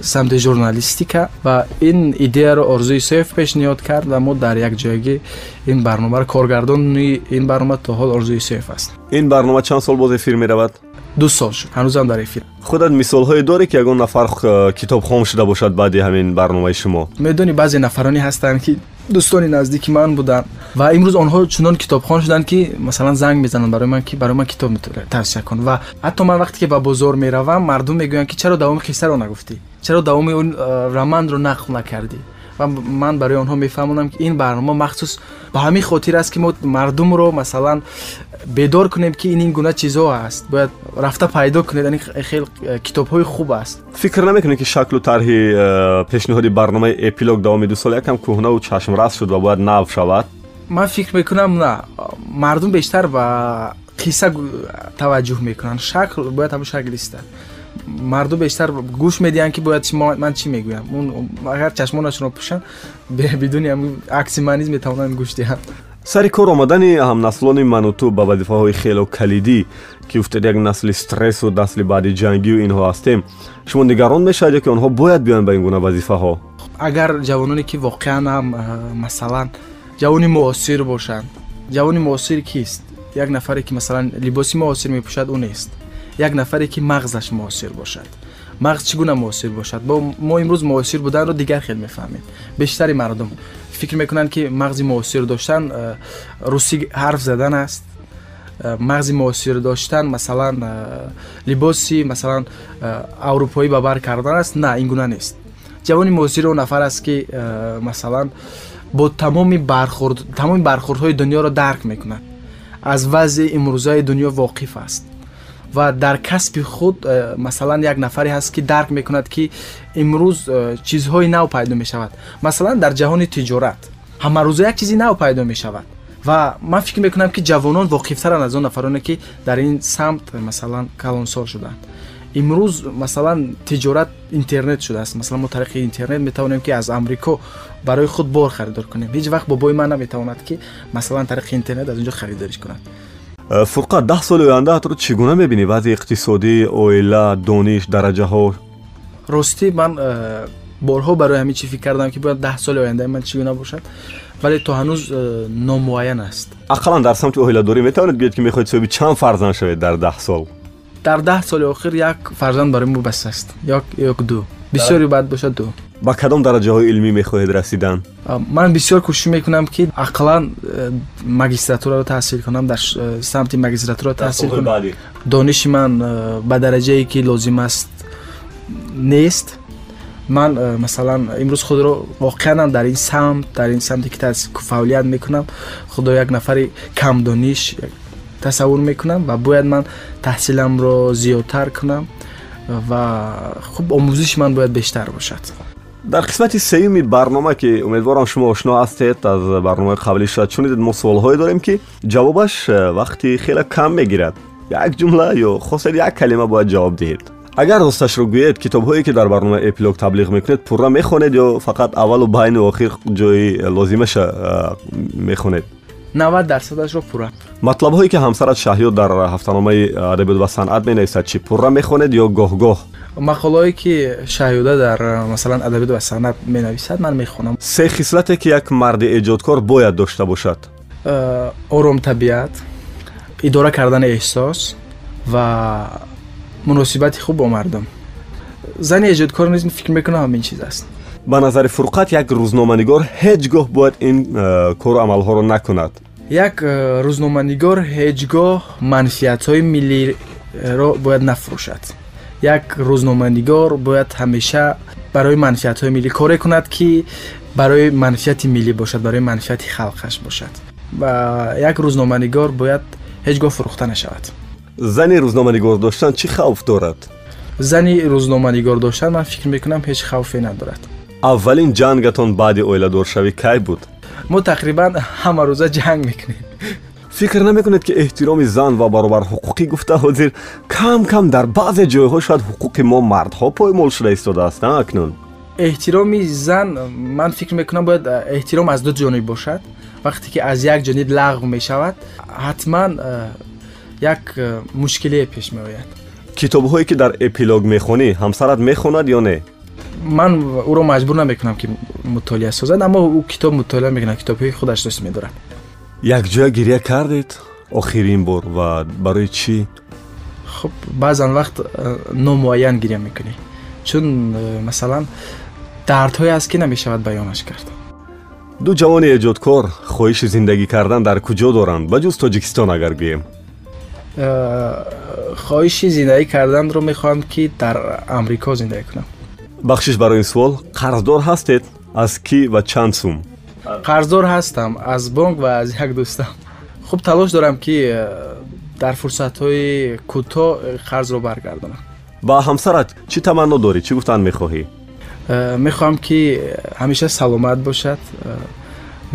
самти журналистика ва ин идеяро орзуи исоев пешниҳод кард ва мо дар якҷоягӣ ин барномаро коргардони ин барнома то ҳол орзуи исоев аст. ин барнома чанд сол боз эфир меравад? Ду сол шуд. Ҳанӯзам дар эфир. Худат мисолҳое дорӣ ки ягон нафар китобхон шуда бошад баъди ҳамин барномаи шумо? Медонӣ баъзе нафароне ҳастанд ки دوستانی نزدیک من بودن و امروز آنها چنان کتابخوان شدن که مثلا زنگ می‌زنن برای من که برای من کتاب توصیه کن و حتی من وقتی که به بازار می‌روم مردم می‌گویند که چرا دوام قصه رو نگفتی؟ چرا دوام اون رمان رو نقل نکردی؟ و من برای آنها میفهمونم که این برنامه مخصوص به همین خاطر است که ما مردم رو مثلا бедор кунем ки ин ин гуна чизҳо аст бояд рафта пайдо кунед ин хел э, китобҳои хуб аст фикр намекунед ки шаклу тарҳи э, пешниҳоди барномаи эпилог давоми ду сол якам кӯҳнаву чашмрас шуд ва бояд нав шавад ман фикр мекунам на мардум бештар ба қисса таваҷҷӯҳ мекунанд шакл бояд ҳамн шакл истад мардум бештар гӯш медиҳанд ки бояд ман чӣ мегӯям агар чашмонашонро пӯшанд бидуни акси маниз метавонанд гӯш диҳанд Сари кор омадани ҳамнаслони ману ту ба вазифаҳои хело калидӣ ки гуфтед як насли стрессу насли баъди ҷангию инҳо ҳастем шумо нигарон мешавед ки онҳо бояд биёянд ба ин гуна вазифаҳо. Агар ҷавононе ки воқеан ҳам масалан ҷавони муосир бошанд ҷавони муосир кист? Як нафаре ки масалан либоси муосир мепӯшад ӯ нест. Як нафаре ки мағзаш муосир бошад مغز چگونه موثر باشد؟ با ما امروز موثر بودن رو دیگر خیلی می‌فهمیم بیشتر مردم فکر می‌کنن که مغز موثر داشتن روسی حرف زدن است. مغز موثر داشتن مثلا لباسی مثلا اروپایی به بر کردن است. نه این گونه نیست. جوان موثر اون نفر است که مثلا با تمام برخورد تمام برخوردهای دنیا را درک می‌کنه. از وضع امروزه دنیا واقف است. Ва дар касби худ э, масалан як нафаре ҳаст ки дарк мекунад ки имрӯз э, чизҳои нав пайдо мешавад. Масалан дар ҷаҳони тиҷорат ҳамарӯза як чизи нав пайдо мешавад. Ва ман фикр мекунам ки ҷавонон воқифтаранд аз он нафароне ки дар ин самт масалан калонсол шуданд. Имрӯз масалан тиҷорат интернет шудааст. Масалан мо тариқи интернет метавонем ки аз амрико барои худ бор харидор кунем. Ҳеҷ вақт бобои ман наметавонад ки масалан тариқи интернет аз он ҷо харидорӣ кунад. Э, фурқат даҳ соли ояндаатро чӣ гуна мебинӣ вазъи иқтисодӣ оила дониш дараҷаҳо ростӣ ман э, борҳо барои ҳамин чӣ фикр кардам ки бояд даҳ соли ояндаи ман чӣ гуна бошад вале то ҳанӯз э, номуайян аст ақаллан дар самти оиладорӣ метавонед биёед ки мехоҳед соҳиби чанд фарзанд шавед дар даҳ сол дар даҳ соли охир як фарзанд барои мо бас аст ёк ду бисёри баъд бошад ду ба кадом дараҷаҳои илмӣ мехоҳед расидан ман бисёр кӯшиш мекунам ки ақаллан э, магистратураро таҳсил кунам дар э, самти магистратура таҳсил кунам дониши ман э, ба дараҷае ки лозим аст нест ман масалан имрӯз худро воқеанам дар ин самт дар ин самте ки фаъолият мекунам худро як нафари камдониш тасаввур мекунам ва бояд ман таҳсиламро зиёдтар кунам ва хуб омӯзиши ман бояд бештар бошад дар қисмати сеюми барнома ки умедворам шумо ошно ҳастед аз барномаи қаблӣ шояд шунидед мо суолҳое дорем ки ҷавобаш э, вақти хеле кам мегирад як ҷумла ё хосед як калима бояд ҷавоб диҳед агар росташро гӯед китобҳое ки дар барномаи эпилог таблиғ мекунед пурра мехонед ё фақат аввалу байну охир ҷои лозимаша э, мехонед 90 درصدش رو پوره مطلب هایی که همسرت شهیو در هفتنامه ادبیات و صنعت می‌نویسد چی پوره می‌خونید یا گوه گوه؟ مقاله هایی که شهیوده در مثلا ادبیات و صنعت می‌نویسد من می‌خونم. سه خصلتی که یک مرد ایجادکار باید داشته باشد. آرام طبیعت اداره کردن احساس و مناسبت خوب با مردم. زن ایجادکار نیستم فکر می‌کنم همین چیز است. ба назари фурқат як рӯзноманигор ҳеҷ гоҳ бояд ин э, кору амалҳоро накунад як э, рӯзноманигор ҳеҷ гоҳ манфиатҳои миллиро бояд нафурӯшад як рӯзноманигор бояд ҳамеша барои манфиатҳои миллӣ коре кунад ки барои манфиати миллӣ бошад барои манфиати халқаш бошад ва як рӯзноманигор бояд ҳеҷ гоҳ фурӯхта нашавад зани рӯзноманигор доштан чӣ хавф дорад зани рӯзноманигор доштан ман фикр мекунам ҳеҷ хавфе надорад аввалин ҷангатон баъди оиладоршавӣ кай буд мо тақрибан ҳамарӯза ҷанг мекунем фикр намекунед ки эҳтироми зан ва баробарҳуқуқӣ гуфта ҳозир кам кам дар баъзе ҷойҳо шояд ҳуқуқи мо мардҳо поймол шуда истодааст на акнун эҳтироми зан ман фикр мекунам бояд эҳтиром аз ду ҷониб бошад вақте ки аз як ҷониб лағв мешавад ҳатман як мушкилие пеш меояд китобҳое ки дар эпилог мехонӣ ҳамсарат мехонад ё не من او رو مجبور نمی‌کنم که مطالعه سازد اما او کتاب مطالعه می‌کنه کتاب های خودش دست میدارد. یک جا گریه کردید؟ آخرین بار. و برای چی؟ خب بعضا وقت نامعین گریه می‌کنی. چون مثلا دردهایی است که نمی‌شود بیانش کرد؟ دو جوان ایجادکار خواهش زندگی کردن در کجا دارند بجز تاجیکستان اگر بیم خواهش زندگی کردن رو می‌خوام که در امریکا زندگی کنم. бахшиш барои ин суол қарздор ҳастед аз кӣ ва чанд сум қарздор ҳастам аз бонк ва аз як дӯстам хуб талош дорам ки э, дар фурсатҳои кӯтоҳ э, қарзро баргардонам ба ҳамсарат чӣ таманно дорӣ чӣ гуфтан мехоҳӣ э, мехоҳам ки ҳамеша саломат бошад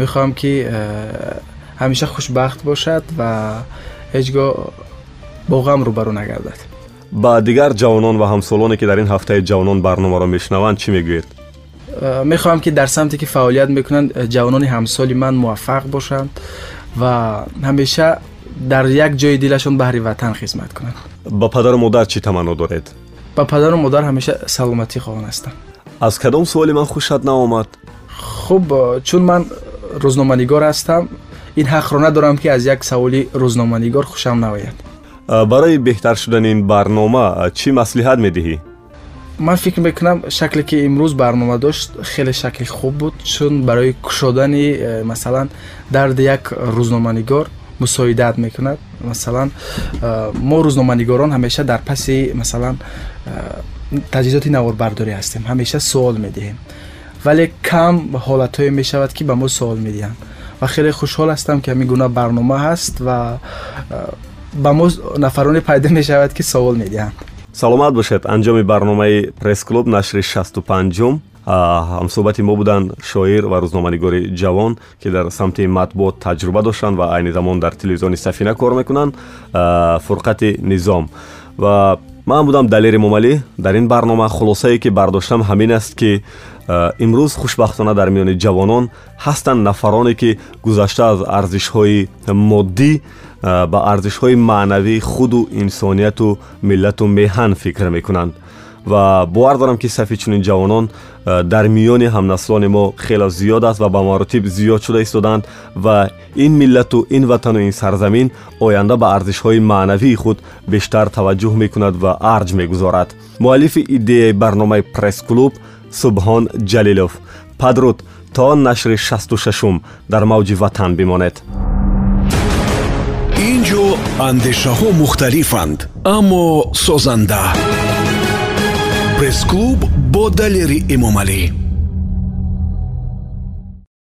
мехоҳам ки ҳамеша хушбахт бошад ва ҳеҷ гоҳ бо ғам рӯбарӯ нагардад ба дигар ҷавонон ва ҳамсолоне ки дар ин ҳафтаи ҷавонон барномаро мешунаванд чӣ мегӯед Э, мехоҳам ки дар самте ки фаъолият мекунанд э, ҷавонони ҳамсоли ман муваффақ бошанд ва ҳамеша дар як ҷои дилашон баҳри ватан хизмат кунанд ба падару модар чӣ таманно доред ба падару модар ҳамеша саломатӣ хоҳон ҳастам аз кадом суоли ман хушад наомад хуб э, чун ман рӯзноманигор ҳастам ин ҳақро надорам ки аз як саволи рӯзноманигор хушам наояд барои беҳтар шудани ин барнома чӣ маслиҳат медиҳӣ ман фикр мекунам шакле ки имрӯз барнома дошт хеле шакли хуб буд чун барои кушодани э, масалан дарди як рӯзноманигор мусоидат мекунад масалан э, мо рӯзноманигорон ҳамеша дар паси масалан э, таҷҳизоти наворбардорӣ ҳастем ҳамеша суол медиҳем вале кам ҳолатҳое мешавад ки ба мо суол медиҳанд ва хеле хушҳол ҳастам ки ҳамин гуна барнома ҳаст ва ба мо нафароне пайда мешавад ки суол медиҳанд саломат бошед. Анҷоми барномаи пресс-клуб нашри шасту панҷум ҳамсӯҳбати мо буданд шоир ва рӯзноманигори ҷавон ки дар самти матбуот таҷруба доштанд ва айни замон дар телевизиони сафина кор мекунанд. Фурқати низом. Ва ман будам далери момалӣ дар ин барнома хулосае ки бардоштам ҳамин аст ки имрӯз хушбахтона дар миёни ҷавонон ҳастанд нафароне ки гузашта аз арзишҳои моддӣ ба арзишҳои маънавии худу инсонияту миллату меҳан фикр мекунанд ва бовар дорам ки сафи чунин ҷавонон дар миёни ҳамнаслони мо хело зиёд аст ва ба маротиб зиёд шуда истоданд ва ин миллату ин ватану ин сарзамин оянда ба арзишҳои маънавии худ бештар таваҷҷӯҳ мекунад ва арҷ мегузорад. Муаллифи идеяи барномаи пресс-клуб субҳон ҷалилов. Падруд то нашри шасту шашум дар мавҷи ватан бимонед. Ин ҷо андешаҳо мухталифанд аммо созанда пресс-клуб бо далери эмомалӣ